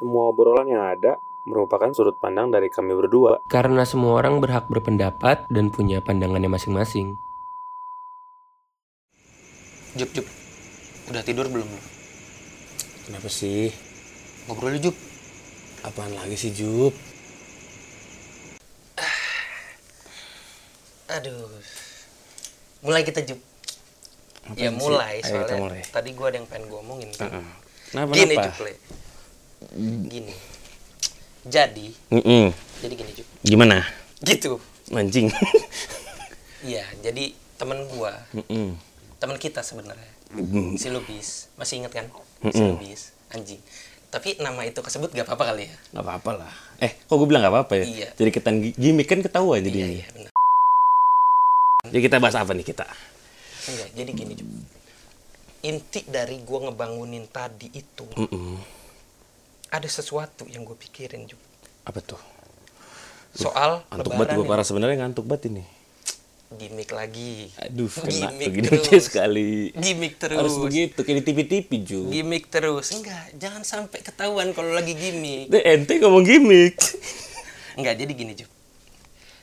Semua obrolan yang ada merupakan sudut pandang dari kami berdua. Karena semua orang berhak berpendapat dan punya pandangannya masing-masing. Jup, Jup. Udah tidur belum lu? Kenapa sih? Ngobrol Jup. Apaan lagi sih, Jup? Aduh. Mulai kita Jup. ya Apaan sih? mulai, Ayo, soalnya kita mulai. tadi gua ada yang pengen gua omongin. tuh. Heeh. Kenapa? Gini kenapa? Jup. Gini. Jadi, Mm-mm. jadi gini Jup. Gimana? Gitu. Mancing. Iya, jadi temen gua, Mm-mm. temen kita sebenarnya. Mm. Si Lubis. Masih inget kan? Si Mm-mm. Lubis, anjing. Tapi nama itu kesebut gak apa-apa kali ya? Gak apa-apa lah. Eh, kok gue bilang gak apa-apa ya? Iya. Jadi kita gimmick kan ketahuan Iya, jadinya. iya, benar. Jadi kita bahas apa nih kita? Enggak, jadi gini Jup. Inti dari gua ngebangunin tadi itu Mm-mm. Ada sesuatu yang gue pikirin Jup. Apa tuh? Soal Ngantuk banget gue parah sebenarnya ngantuk banget ini. Gimik lagi. Aduh, kena Gimik begini terus. sekali. Gimik terus. Harus begitu, kayak di TV-TV, Ju. Gimik terus. Enggak, jangan sampai ketahuan kalau lagi gimik. Deh, ente ngomong gimmick. Enggak, jadi gini Jup.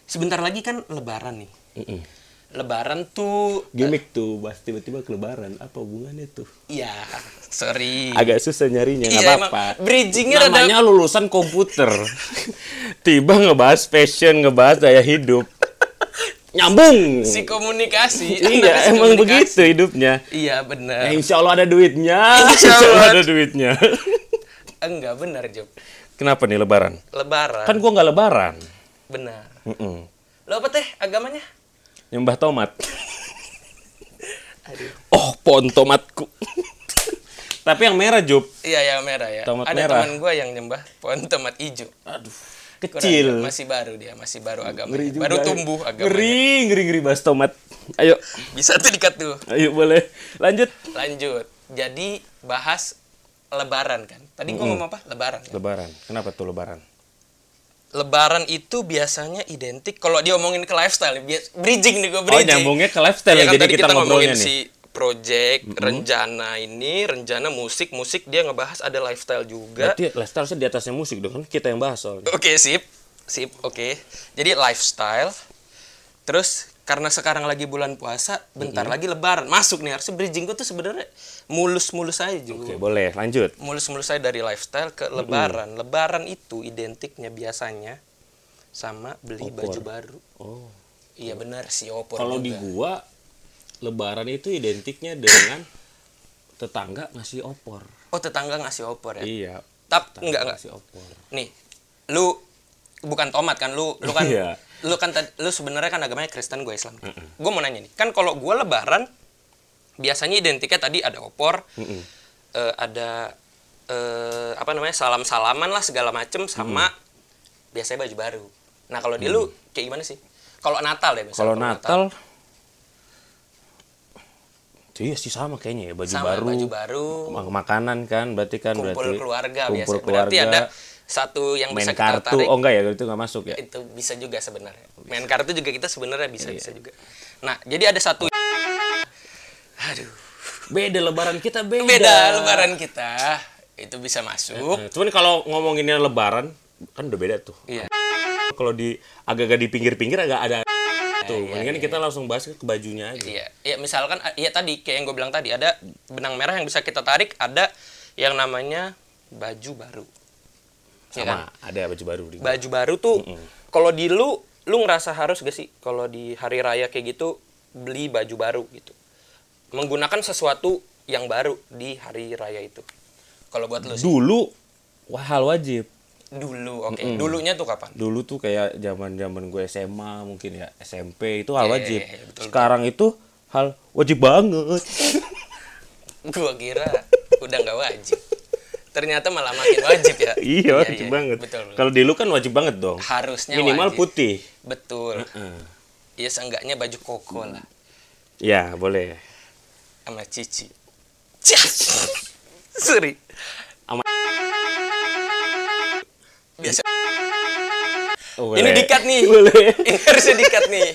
Sebentar lagi kan lebaran nih. Mm-mm. Lebaran tuh Gimmick tuh, bahas tiba-tiba ke lebaran. Apa hubungannya tuh? ya, sorry. Agak susah nyarinya, nggak Iya, apa-apa. bridgingnya Namanya lulusan komputer. Tiba ngebahas fashion, ngebahas daya hidup. Nyambung. si komunikasi. iya, si emang komunikasi. begitu hidupnya. Iya, benar. Eh, insya Allah ada duitnya. Insya Allah. ada duitnya. Enggak benar, Jup. Kenapa nih lebaran? Lebaran. Kan gua nggak lebaran. benar. Mm-mm. Lo apa teh agamanya? Nyembah tomat. Aduh. Oh, pohon tomatku. Tapi yang merah, Jup. Iya, yang merah ya. Tomat Ada merah. teman gue yang nyembah pohon tomat hijau. Aduh, Kurang, kecil. masih baru dia, masih baru juga Baru ya. tumbuh agamanya. Ngeri, ngeri, ngeri bahas tomat. Ayo, Bisa tuh dikat tuh. ayo boleh. Lanjut. Lanjut. Jadi bahas lebaran kan. Tadi gua ngomong apa? Lebaran. kan? Lebaran. Kenapa tuh lebaran? Lebaran itu biasanya identik kalau dia omongin ke lifestyle, bias, bridging nih gue Oh, bridging. nyambungnya ke lifestyle Iya ya, kan jadi tadi kita, ngobrolnya ngomongin nih. si project, rencana ini, rencana musik, musik dia ngebahas ada lifestyle juga. Berarti lifestyle di atasnya musik dong, kan kita yang bahas soalnya. Oke, sip. Sip, oke. Jadi lifestyle. Terus karena sekarang lagi bulan puasa, bentar lagi lebaran. Masuk nih, harusnya bridging gue tuh sebenarnya mulus-mulus aja juga. Oke, boleh. Lanjut. Mulus-mulus aja dari lifestyle ke lebaran. Lebaran itu identiknya biasanya sama beli Opor. baju baru. Oh. Iya benar si opor Kalau di gua lebaran itu identiknya dengan tetangga ngasih opor. Oh, tetangga ngasih opor ya. Iya. Tap tetangga enggak enggak. ngasih opor. Nih, lu bukan tomat kan lu lu kan Iya. Lu kan lu sebenarnya kan agamanya Kristen gue Islam. Gue mau nanya nih kan kalau gue lebaran biasanya identiknya tadi ada opor Mm-mm. eh, ada eh, apa namanya salam salaman lah segala macem sama biasanya baju baru. Nah kalau di lu kayak gimana sih? Kalau Natal ya misalnya Kalau Natal. Iya sih sama kayaknya ya baju sama baru. baju baru. Mak- Makanan kan berarti kan kumpul berarti keluarga kumpul biasanya keluarga, berarti ada satu yang main bisa kita kartu. tarik Oh enggak ya, itu enggak masuk ya. itu bisa juga sebenarnya main kartu juga kita sebenarnya bisa Iya. bisa juga nah jadi ada satu aduh Beda lebaran kita beda. beda lebaran kita itu bisa masuk Nah, cuman kalau ngomonginnya lebaran kan udah beda tuh. iya Kalau di agak-agak di pinggir-pinggir agak ada tuh. Mendingan kita langsung bahas ke bajunya aja. iya iya misalkan iya tadi kayak yang gue bilang tadi ada benang merah yang bisa kita tarik ada yang namanya baju baru Iya kan? Sama, ada baju baru di baju baru tuh kalau di lu lu ngerasa harus gak sih kalau di hari raya kayak gitu beli baju baru gitu? Menggunakan sesuatu yang baru di hari raya itu. Kalau buat lu sih? Dulu wah hal wajib. dulu oke. Dulunya tuh kapan? Dulu tuh kayak zaman-zaman gue SMA mungkin ya SMP itu hal Iya, wajib. iya, betul, Sekarang itu hal wajib banget. gua kira udah nggak wajib ternyata malah makin wajib ya iya, wajib banget. betul Kalau di lu kan wajib banget dong. harusnya Minimal wajib. putih. betul Heeh. ya seenggaknya baju koko lah Ya, boleh. sama cici sorry Sama- biasa Oh, Ini boleh. dikat nih. Boleh. Ini harusnya dikat nih.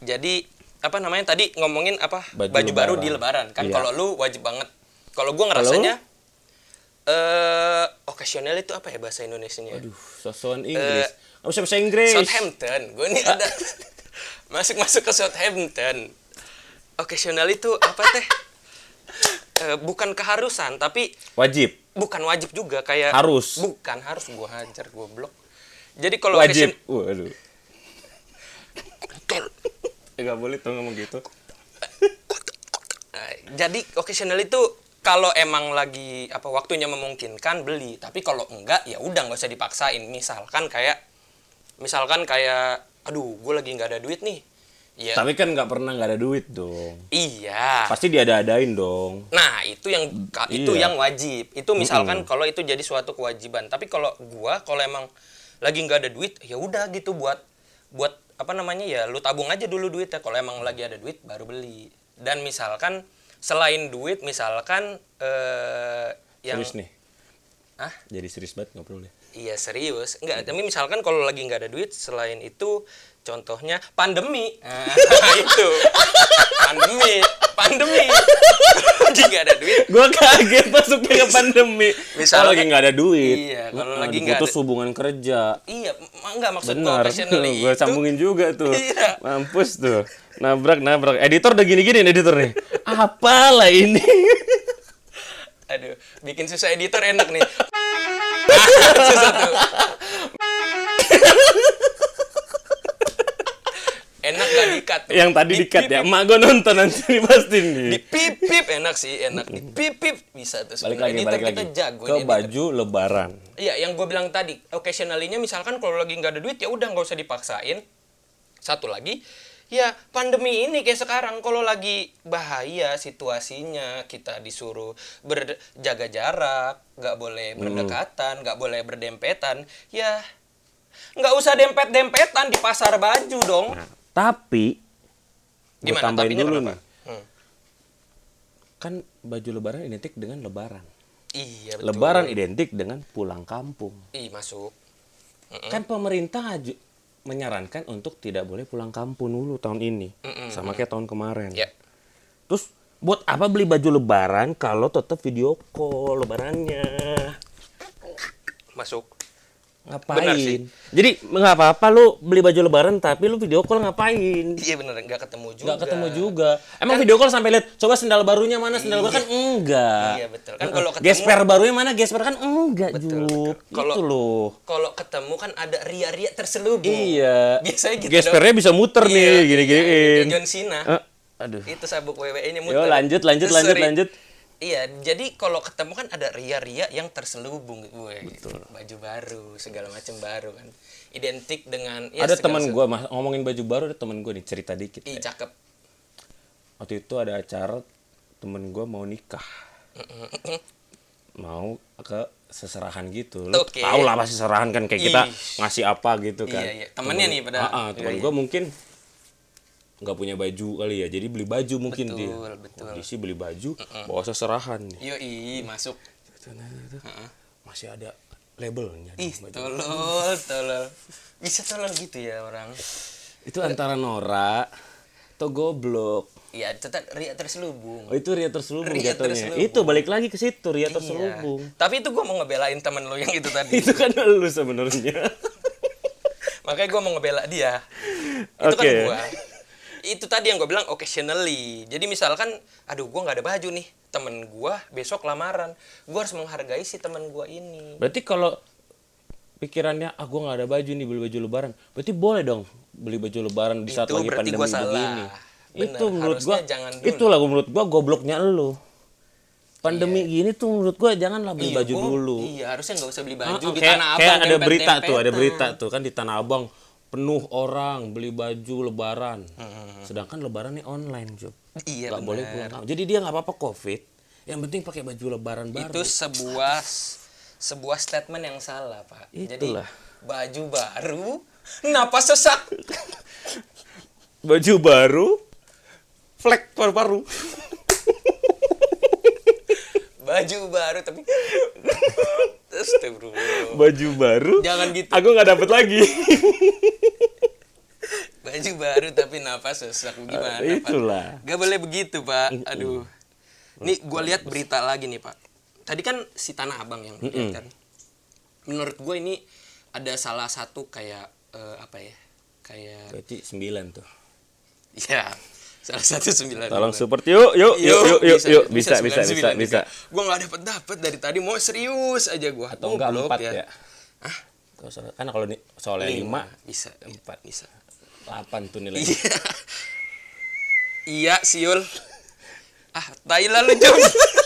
Jadi apa namanya tadi ngomongin apa Baju baju, baru di lebaran kan Iya. kalau lu wajib banget kalau gua ngerasanya Eh, occasional itu apa ya bahasa Indonesianya? Aduh, sosokan Inggris. Nggak usah bahasa Inggris. Eh, Southampton. Gue nih ada masuk-masuk ke Southampton. Occasional itu apa teh? Eh, bukan keharusan, tapi Wajib. bukan wajib juga kayak Harus. Bukan harus gua hajar goblok. Jadi kalau Wajib. occasion- Waduh. Eh, Nggak boleh tuh ngomong gitu. Jadi occasional itu kalau emang lagi apa waktunya memungkinkan beli, tapi kalau enggak ya udah nggak usah dipaksain. Misalkan kayak misalkan kayak aduh, gue lagi nggak ada duit nih. Ya Tapi kan nggak pernah nggak ada duit dong. iya. Pasti diada-adain dong. Nah, itu yang itu Iya. yang wajib. Itu misalkan kalau itu jadi suatu kewajiban. Tapi kalau gua kalau emang lagi nggak ada duit, ya udah gitu buat buat apa namanya ya lu tabung aja dulu duitnya kalau emang lagi ada duit baru beli. Dan misalkan selain duit misalkan eh yang Serius nih. Hah? Jadi serius banget nggak perlu deh. Iya serius, enggak. Tapi misalkan kalau lagi nggak ada duit, selain itu, contohnya pandemi. Nah, itu pandemi, pandemi. lagi nggak ada duit. Gua kaget masuknya ke pandemi. Kalau lagi nggak ada duit. Iya, kalau lagi nggak ada- hubungan kerja. Iya, enggak maksud Benar. Gue sambungin juga tuh. Iya. Mampus tuh. Nabrak, nabrak. Editor udah gini-gini nih, editor nih. Apalah ini? Aduh, bikin susah editor enak nih. susah tuh. enak gak dikat tuh. Yang tadi dikat ya. Emak gue nonton nanti pasti nih. Di pip pip enak sih, enak di pip pip bisa tuh. Balik lagi, Editor balik kita lagi. jago Ke editor. baju lebaran. Iya, yang gue bilang tadi, occasionally-nya misalkan kalau lagi nggak ada duit ya udah nggak usah dipaksain. Satu lagi, ya pandemi ini kayak sekarang kalau lagi bahaya situasinya kita disuruh berjaga jarak, nggak boleh berdekatan, nggak boleh berdempetan, ya nggak usah dempet-dempetan di pasar baju dong. Nah, tapi Gimana? tambahin dulu kenapa? nih. Hmm. Kan baju lebaran identik dengan lebaran. Iya betul. Lebaran identik dengan pulang kampung. Ih masuk. Kan pemerintah menyarankan untuk tidak boleh pulang kampung dulu tahun ini. Sama kayak tahun kemarin. Ya. Terus buat apa beli baju lebaran kalau tetap video call lebarannya? Masuk. Ngapain? Benar sih. Jadi nggak apa-apa lu beli baju lebaran tapi lu video call ngapain? Iya bener nggak ketemu juga. Nggak ketemu juga. Emang video call sampai lihat coba sendal barunya mana sendal baru kan enggak. Iya, betul. Kan kalau ketemu- gesper barunya mana gesper kan enggak Betul, Jup. betul. Kalau- Itu loh. Kalau ketemu kan ada ria-ria terselubung. Iya. Biasanya gitu Gespernya bisa muter nih Iya, gini-giniin. iya, John Cena. Eh, aduh. Itu sabuk WWE-nya Yo muter. lanjut lanjut Terus lanjut seri- lanjut. Iya, jadi kalau ketemu kan ada ria-ria yang terselubung gue. Baju baru, segala macam baru kan. Identik dengan ya, ada teman gua mas ngomongin baju baru ada teman gua nih cerita dikit. Ih, ya. cakep. Waktu itu ada acara temen gua mau nikah. mau ke seserahan gitu. Lu Oke. tau lah pasti seserahan kan kayak kita Ih. ngasih apa gitu kan. Iya, iya. Temennya nih padahal. Ah, ah, temen Iya, gua mungkin nggak punya baju kali ya. Jadi beli baju mungkin Betul, dia. betul. Kondisi beli baju bawa seserahan nih. Yoi, masuk. Masih ada labelnya. Ih, tolol, tolol. Bisa tolol gitu ya orang. Itu antara Nora atau goblok. Iya, tetap ria terselubung. Oh itu ria terselubung Ria jatuhnya. terselubung. Itu balik lagi ke situ ria Iya. terselubung. Tapi itu gue mau ngebelain temen lo yang itu tadi. itu kan lu sebenarnya. Makanya gue mau ngebela dia. Itu kan Oke. gue. Itu tadi yang gue bilang occasionally. Jadi misalkan, aduh gue nggak ada baju nih. Temen gue besok lamaran. Gue harus menghargai si temen gue ini. Berarti kalau pikirannya ah gua nggak ada baju nih beli baju lebaran. Berarti boleh dong beli baju lebaran di saat Itu lagi pandemi gua salah. begini. Bener, itu menurut dulu. itu lah menurut gua gobloknya lu. Pandemi gini tuh menurut gua janganlah beli Iya, baju gua- dulu. Iya, harusnya nggak usah beli baju ah, di kayak, Tanah Abang. kayak ada berita tuh, ada berita tuh kan di Tanah Abang penuh orang beli baju lebaran. Sedangkan lebarannya online, Job. Hmm. Iya, Nggak boleh pulang kampung. Jadi dia nggak apa-apa Covid. Yang penting pakai baju lebaran baru. Itu sebuah sebuah statement yang salah, Pak. Itulah. Jadi baju baru, napas sesak. baju baru, flek paru-paru. Baju baru tapi baju baru. Jangan gitu. Aku nggak dapet lagi. Baju baru tapi napas sesak gimana, Pak? itulah. Gak boleh begitu, Pak. Aduh. Nih, gua lihat berita lagi nih, Pak. tadi kan si Tanah Abang yang lihat kan. Menurut gue ini ada salah satu kayak eh, apa ya? Kayak Berarti 9 tuh. ya salah satu sembilan. Tolong support yuk, yuk, yuk, yuk, yuk, yuk. Bisa, bisa, bisa, bisa. Gue nggak dapet dapet dari tadi mau serius aja gue. Atau enggak 4 ya? Kalau soal- Kan kalau soalnya 5, bisa Empat. bisa. 8 tuh nilainya. Iya. iya, Siul. Ah, tai lah lu, Jom.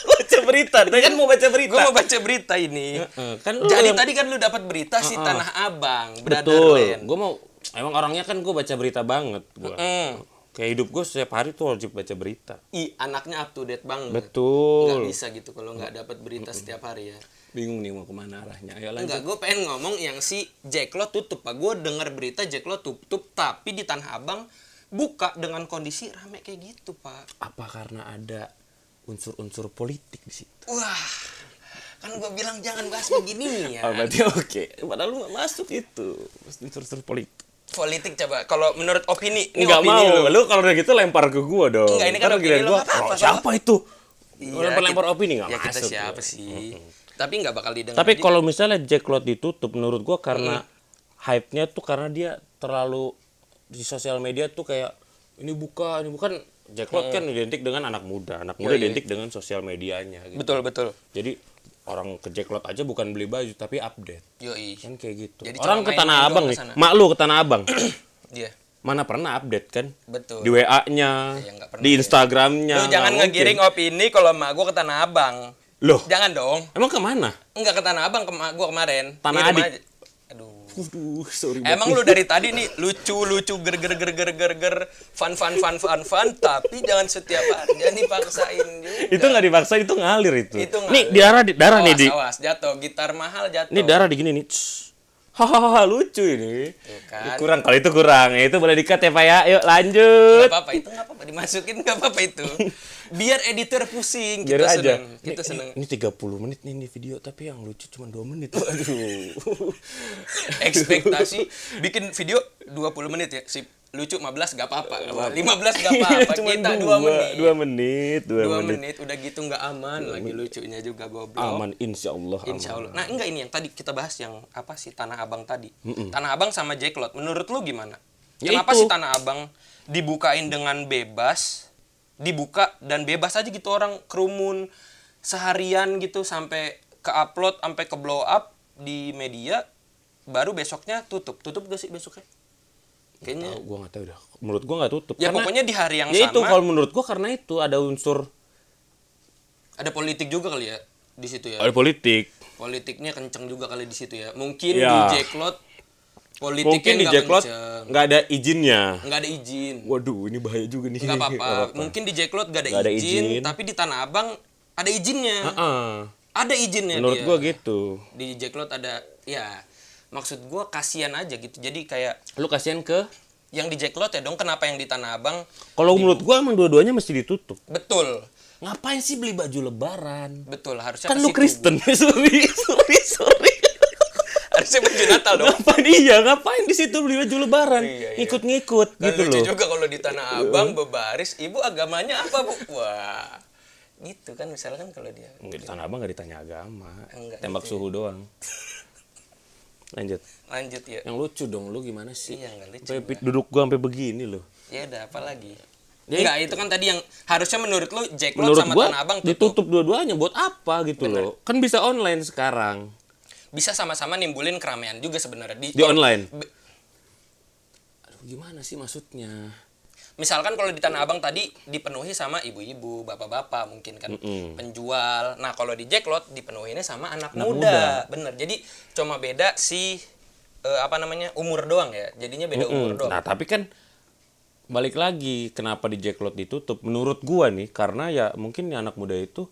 baca berita, tadi kan mau baca berita. Gue mau baca berita ini. Kan Jadi yang- tadi kan lu dapat berita si Tanah Abang, Betul. Gue mau emang orangnya kan gue baca berita banget gua. Hmm. Kayak hidup gue setiap hari tuh wajib baca berita. I, anaknya up to date banget. Betul. Nggak bisa gitu kalau nggak dapat berita setiap hari ya. Bingung nih mau ke mana arahnya. Ayo lanjut. Enggak, gue pengen ngomong yang si Jack Lo tutup pak. Gue denger berita Jack Lo tutup, tapi di Tanah Abang buka dengan kondisi rame kayak gitu pak. Apa karena ada unsur-unsur politik di situ? Wah, kan gue bilang jangan bahas begini ya. Oh, berarti oke. Padahal lu gak masuk itu. Unsur-unsur politik. Politik coba. Kalau menurut opini, ini Enggak opini mau. lu. Lu kalau udah gitu lempar ke gua dong. Enggak, ini kan Ntar opini lu, gua, nggak apa-apa, "Oh, siapa itu? Iya, lempar-lempar kita- opini nggak Ya kita masuk. siapa sih? Tapi nggak bakal didengar. Tapi kalau misalnya Jack Lot ditutup, menurut gua karena hype-nya tuh karena dia terlalu di sosial media tuh kayak ini bukan, ini bukan. Jack Lot kan identik dengan anak muda, anak muda Iya, iya. identik dengan sosial medianya. Gitu. betul betul. Jadi orang ke Jack Lot aja bukan beli baju tapi update. Yoi. Kan kayak gitu. Jadi orang ke Tanah Abang nih, mak lu ke Tanah Abang. Dia. Mana pernah update kan? Betul. Di WA-nya, Ya, pernah di ya. Instagramnya. Lu jangan ngegiring opini kalau emak gua ke Tanah Abang. Loh, Jangan dong. emang ke mana? Enggak ke Tanah Abang ke emak gua kemarin. Tanah Adik. aja. Aduh. Aduh, sorry. Emang lu dari tadi nih lucu lucu ger ger ger ger ger ger fun fun fun fun fun tapi jangan setiap hari jangan dipaksain juga. itu nggak dipaksa itu ngalir itu. Itu Nih ngalir. darah di darah nih awas, di. awas jatuh gitar mahal jatuh. Ini darah di gini nih. Css. Hahaha lucu ini. kan. Kurang kalau itu kurang. Ya, itu boleh dikat ya Pak ya. Yuk lanjut. apa-apa itu nggak apa-apa dimasukin nggak apa-apa itu. Biar editor pusing Biar kita aja. seneng Ini, kita seneng. ini, ini 30 menit nih ini video tapi yang lucu cuma 2 menit. Aduh. Ekspektasi bikin video 20 menit ya sip lucu 15 gak apa-apa 15 gak apa-apa kita 2 dua, menit dua menit, dua, 2 menit. menit udah gitu nggak aman lagi lucunya juga goblok Aman insya Allah. Insya aman. Allah. Nah enggak ini yang tadi kita bahas yang apa sih Tanah Abang tadi. Tanah Abang sama Jack Lot. Menurut lu gimana? Ya Kenapa itu. sih Tanah Abang dibukain dengan bebas, dibuka dan bebas aja gitu orang kerumun seharian gitu sampai ke upload sampai ke blow up di media baru besoknya tutup. Tutup gak sih besoknya? Kayaknya Tahu, gua nggak tahu dah. Menurut gua nggak tutup. ya Karena- pokoknya di hari yang ya itu sama kalau menurut gua karena itu ada unsur ada politik juga kali ya di situ ya. ada politik. Politiknya kenceng juga kali di situ ya. Mungkin Ya. di Jack Lot politiknya Mungkin di Jacklot nggak ada izinnya. nggak ada izin Waduh, ini bahaya juga nih. nggak apa-apa mungkin di Jacklot nggak ada, Nggak ada izin, izin. tapi di Tanah Abang ada izinnya Heeh. ada izinnya Menurut dia. gua gitu. di Jacklot ada ya maksud gua kasihan aja gitu jadi kayak Lu kasihan ke yang di Jacklot ya dong kenapa yang di Tanah Abang Kalau menurut gua emang dua-duanya mesti ditutup. betul Ngapain sih beli baju lebaran? betul harusnya Kan lu. Kristen. sorry, sorry, sorry. harusnya baju Natal dong ngapain iya, ngapain di situ beli baju lebaran? Iya, iya. Ngikut-ngikut Kan gitu lucu loh. juga kalau di Tanah Abang bebaris ibu agamanya apa bu wah gitu kan misalkan kalau dia Enggak di Tanah Abang nggak ditanya agama. Enggak Tembak gitu suhu doang. Lanjut. lanjut ya Yang lucu dong, lu gimana sih? Iya, nggak lucu Sampai duduk gua sampai begini loh. ya udah apa lagi Ya, Enggak, itu kan tadi yang harusnya menurut lu Jacklot Menurut sama gua Tanah Abang tutup. ditutup dua-duanya buat apa gitu loh. Kan bisa online sekarang. Bisa sama-sama nimbulin keramaian juga sebenarnya di, Di online. Be- Aduh, gimana sih maksudnya? Misalkan kalau di Tanah Abang tadi dipenuhi sama ibu-ibu, bapak-bapak mungkin kan penjual. Nah, kalau di Jacklot dipenuhinya sama anak, Anak muda. Bener. Jadi cuma beda si eh, apa namanya? umur doang ya. Jadinya beda umur Mm, doang. Nah, tapi kan balik lagi kenapa di Jacklot ditutup? Menurut gua nih karena ya mungkin anak muda itu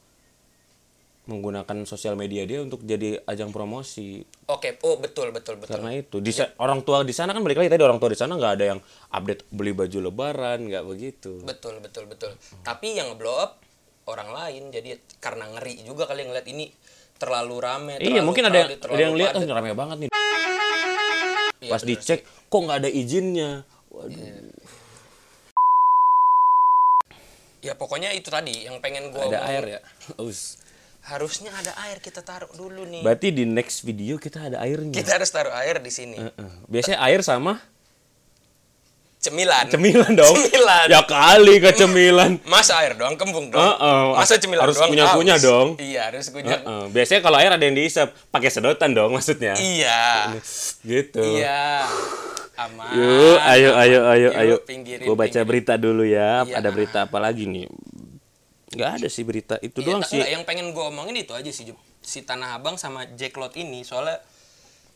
menggunakan sosial media dia untuk jadi ajang promosi. Oke, oh betul betul betul. Karena itu di sa- orang tua di sana kan balik lagi tadi orang tua di sana nggak ada yang update beli baju lebaran nggak begitu. Betul betul betul. Tapi yang blow up orang lain jadi karena ngeri juga kali ngeliat ini terlalu rame. iya terlalu mungkin ada yang, ada yang lihat oh rame banget nih. Iya, Pas bener dicek kok nggak ada izinnya. Waduh. Ya pokoknya itu tadi yang pengen gue Ada air ya. Aus. Harusnya ada air kita taruh dulu nih. Berarti di next video kita ada airnya. Kita harus taruh air di sini. Heeh. Biasanya air sama Cemilan. cemilan dong. Cemilan. Ya kali ke cemilan. Masa air doang kembung dong. Heeh. Masa cemilan Harus doang. kunyah-kunyah aus? dong. Iya, harus kunyah. Heeh. Biasanya kalau air ada yang diisap pakai sedotan dong maksudnya. Iya. Gitu. Iya. Aman. Yuk, ayo, ayo, ayo, Yuk, ayo. Gue baca pinggirin. berita dulu ya. Iya. Ada berita apa lagi nih? Nggak ada sih berita itu Iya, doang sih. enggak, yang pengen gue omongin itu aja sih si Tanah Abang sama Jack Lot ini soalnya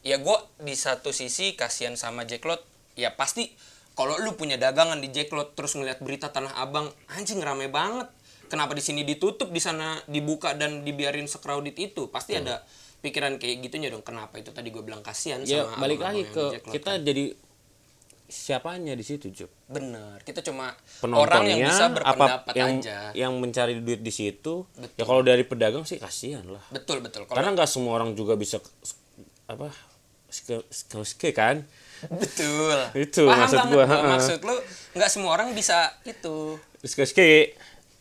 ya gue di satu sisi kasihan sama Jack Lot ya pasti kalau lu punya dagangan di Jack Lot terus ngeliat berita Tanah Abang anjing rame banget. Kenapa di sini ditutup di sana dibuka dan dibiarin secrowded itu? Pasti ada pikiran kayak gitunya dong. Kenapa itu tadi gue bilang kasihan Ya sama balik lagi ke Jack Lot. kita jadi siapanya di situ, Jup. bener kita cuma penontonnya orang yang bisa berpendapat apa? yang aja. Yang mencari duit di situ ya kalau dari pedagang sih kasihan lah. Betul betul. Kalau karena nggak semua orang juga bisa apa ske ske, ske kan? Betul. Itu Paham maksud gua, ha-ha. maksud lu nggak semua orang bisa itu. Ske ske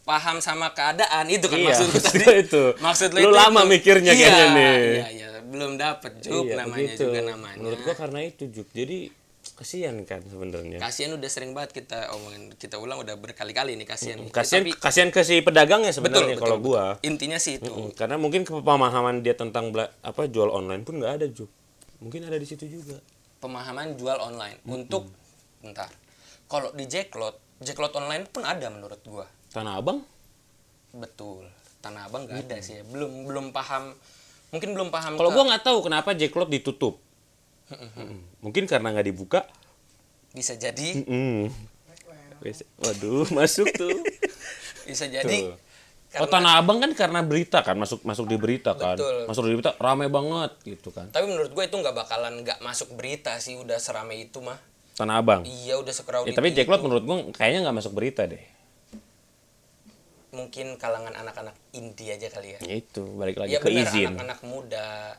paham sama keadaan itu kan Iya, maksud lu tadi. itu. maksud Lu lama mikirnya iya, kayaknya nih. iya iya. Belum dapet juk Iya, namanya begitu. juga namanya. Menurut gua karena itu juk jadi kasihan kan sebenarnya. Kasihan udah sering banget kita omongin kita ulang udah berkali-kali nih kasihan kasihan Tapi- kasihan ke si pedagangnya betul sebenarnya kalau betul. gua. Intinya sih itu. Mm, karena mungkin pemahaman dia tentang apa jual online pun nggak ada juk mungkin ada di situ juga. Pemahaman jual online. Untuk bentar. Kalau di Jacklot Jacklot online pun ada menurut gua. Tanah abang? Betul. Tanah Abang nggak ada sih. Ya. belum belum paham. Mungkin belum paham kalau ke- gua nggak tahu kenapa Jacklot ditutup. Mm, mungkin karena nggak dibuka bisa jadi Mm. Waduh, masuk tuh. bisa jadi Tuh. Oh, Tanah Abang kan karena berita kan, masuk masuk di berita kan. Betul. Masuk di berita rame banget gitu kan. tapi menurut gue itu nggak bakalan nggak masuk berita sih udah serame itu mah Tanah Abang. iya udah sekrowded Ya, tapi. Jacklot menurut gua kayaknya nggak masuk berita deh. mungkin kalangan anak-anak indie aja kali ya Ya itu, balik lagi ya ke benar izin. anak-anak muda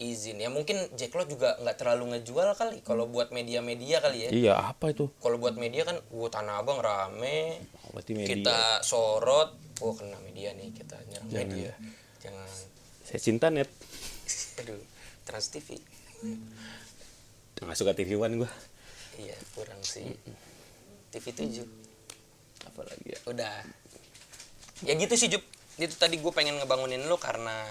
izin. Ya mungkin Jacklot juga nggak terlalu ngejual kali. Kalau buat media-media kali ya. Iya, apa itu? kalau buat media kan gua tanah abang rame. Berarti media. kita sorot. Oh kena media nih kita. Nyerang media. Jangan. Saya cinta net. aduh trans TV Nggak suka TV One gua. iya kurang sih. TV 7 Apa lagi ya? udah. Ya gitu sih Jup. Itu tadi gue pengen ngebangunin lu karena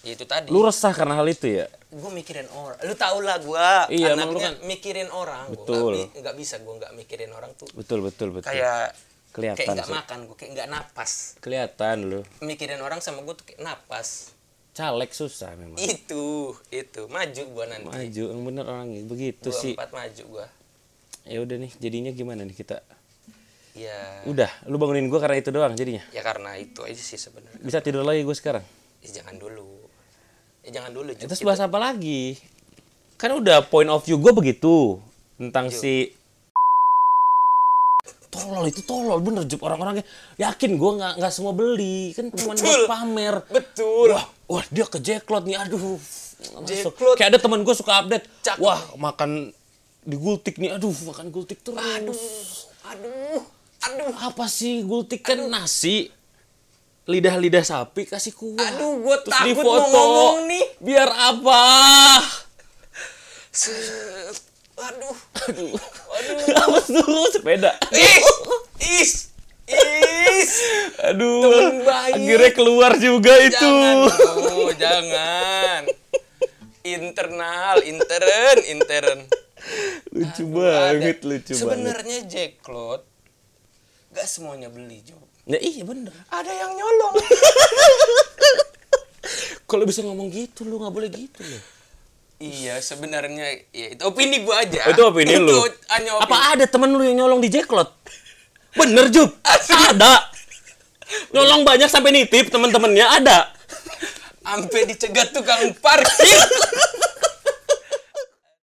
ya itu tadi Lu resah karena hal itu ya? gue mikirin orang lu tau lah gue Iya, emang lu anaknya kan- mikirin orang Gua Betul. nggak bi- nggak bisa gue nggak mikirin orang tuh Betul, betul, betul. kayak Kelihatan kayak nggak sih. makan gue kayak nggak napas Kelihatan lu. mikirin orang sama gue tuh kayak napas Caleg susah memang. itu itu maju gue nanti Maju, yang bener orangnya begitu sih. empat maju gue Ya udah nih, jadinya gimana nih kita? ya Udah, lu bangunin gua karena itu doang jadinya. ya karena itu aja sih sebenarnya Bisa tidur lagi gue sekarang. ya, jangan dulu ya jangan dulu Jup. Terus bahas apa lagi? Kan udah point of view gue begitu tentang si tolol itu tolol. Bener Jup orang-orangnya yakin gue nggak nggak semua beli. Kan cuma buat pamer. Betul. Wah wah dia ke Jacklot nih. Aduh. Masuk. Kayak ada teman gue suka update. Cakep. wah makan di gultik nih. Aduh makan gultik terus. Aduh. Aduh. Aduh apa sih gultik? Kan nasi lidah-lidah sapi kasih kuah. Aduh, Terus takut difoto. mau ngomong nih. biar apa? Set. aduh. Aduh. Apa tuh? Sepeda. Is is. Is. Aduh. Temen akhirnya keluar juga itu. Jangan jangan. Internal intern intern. Lucu Ada. banget lucu banget. Sebenarnya Jacklot gak semuanya beli Jo ya iya bener. Ada yang nyolong. Kalau bisa ngomong gitu lu nggak boleh gitu loh iya sebenarnya ya itu opini gua aja. Itu opini lu. Hanya opini. apa ada temen lu yang nyolong di Jacklot? Bener Jup. Ada. Nyolong banyak sampai nitip temen-temennya ada. Sampai dicegat tukang parkir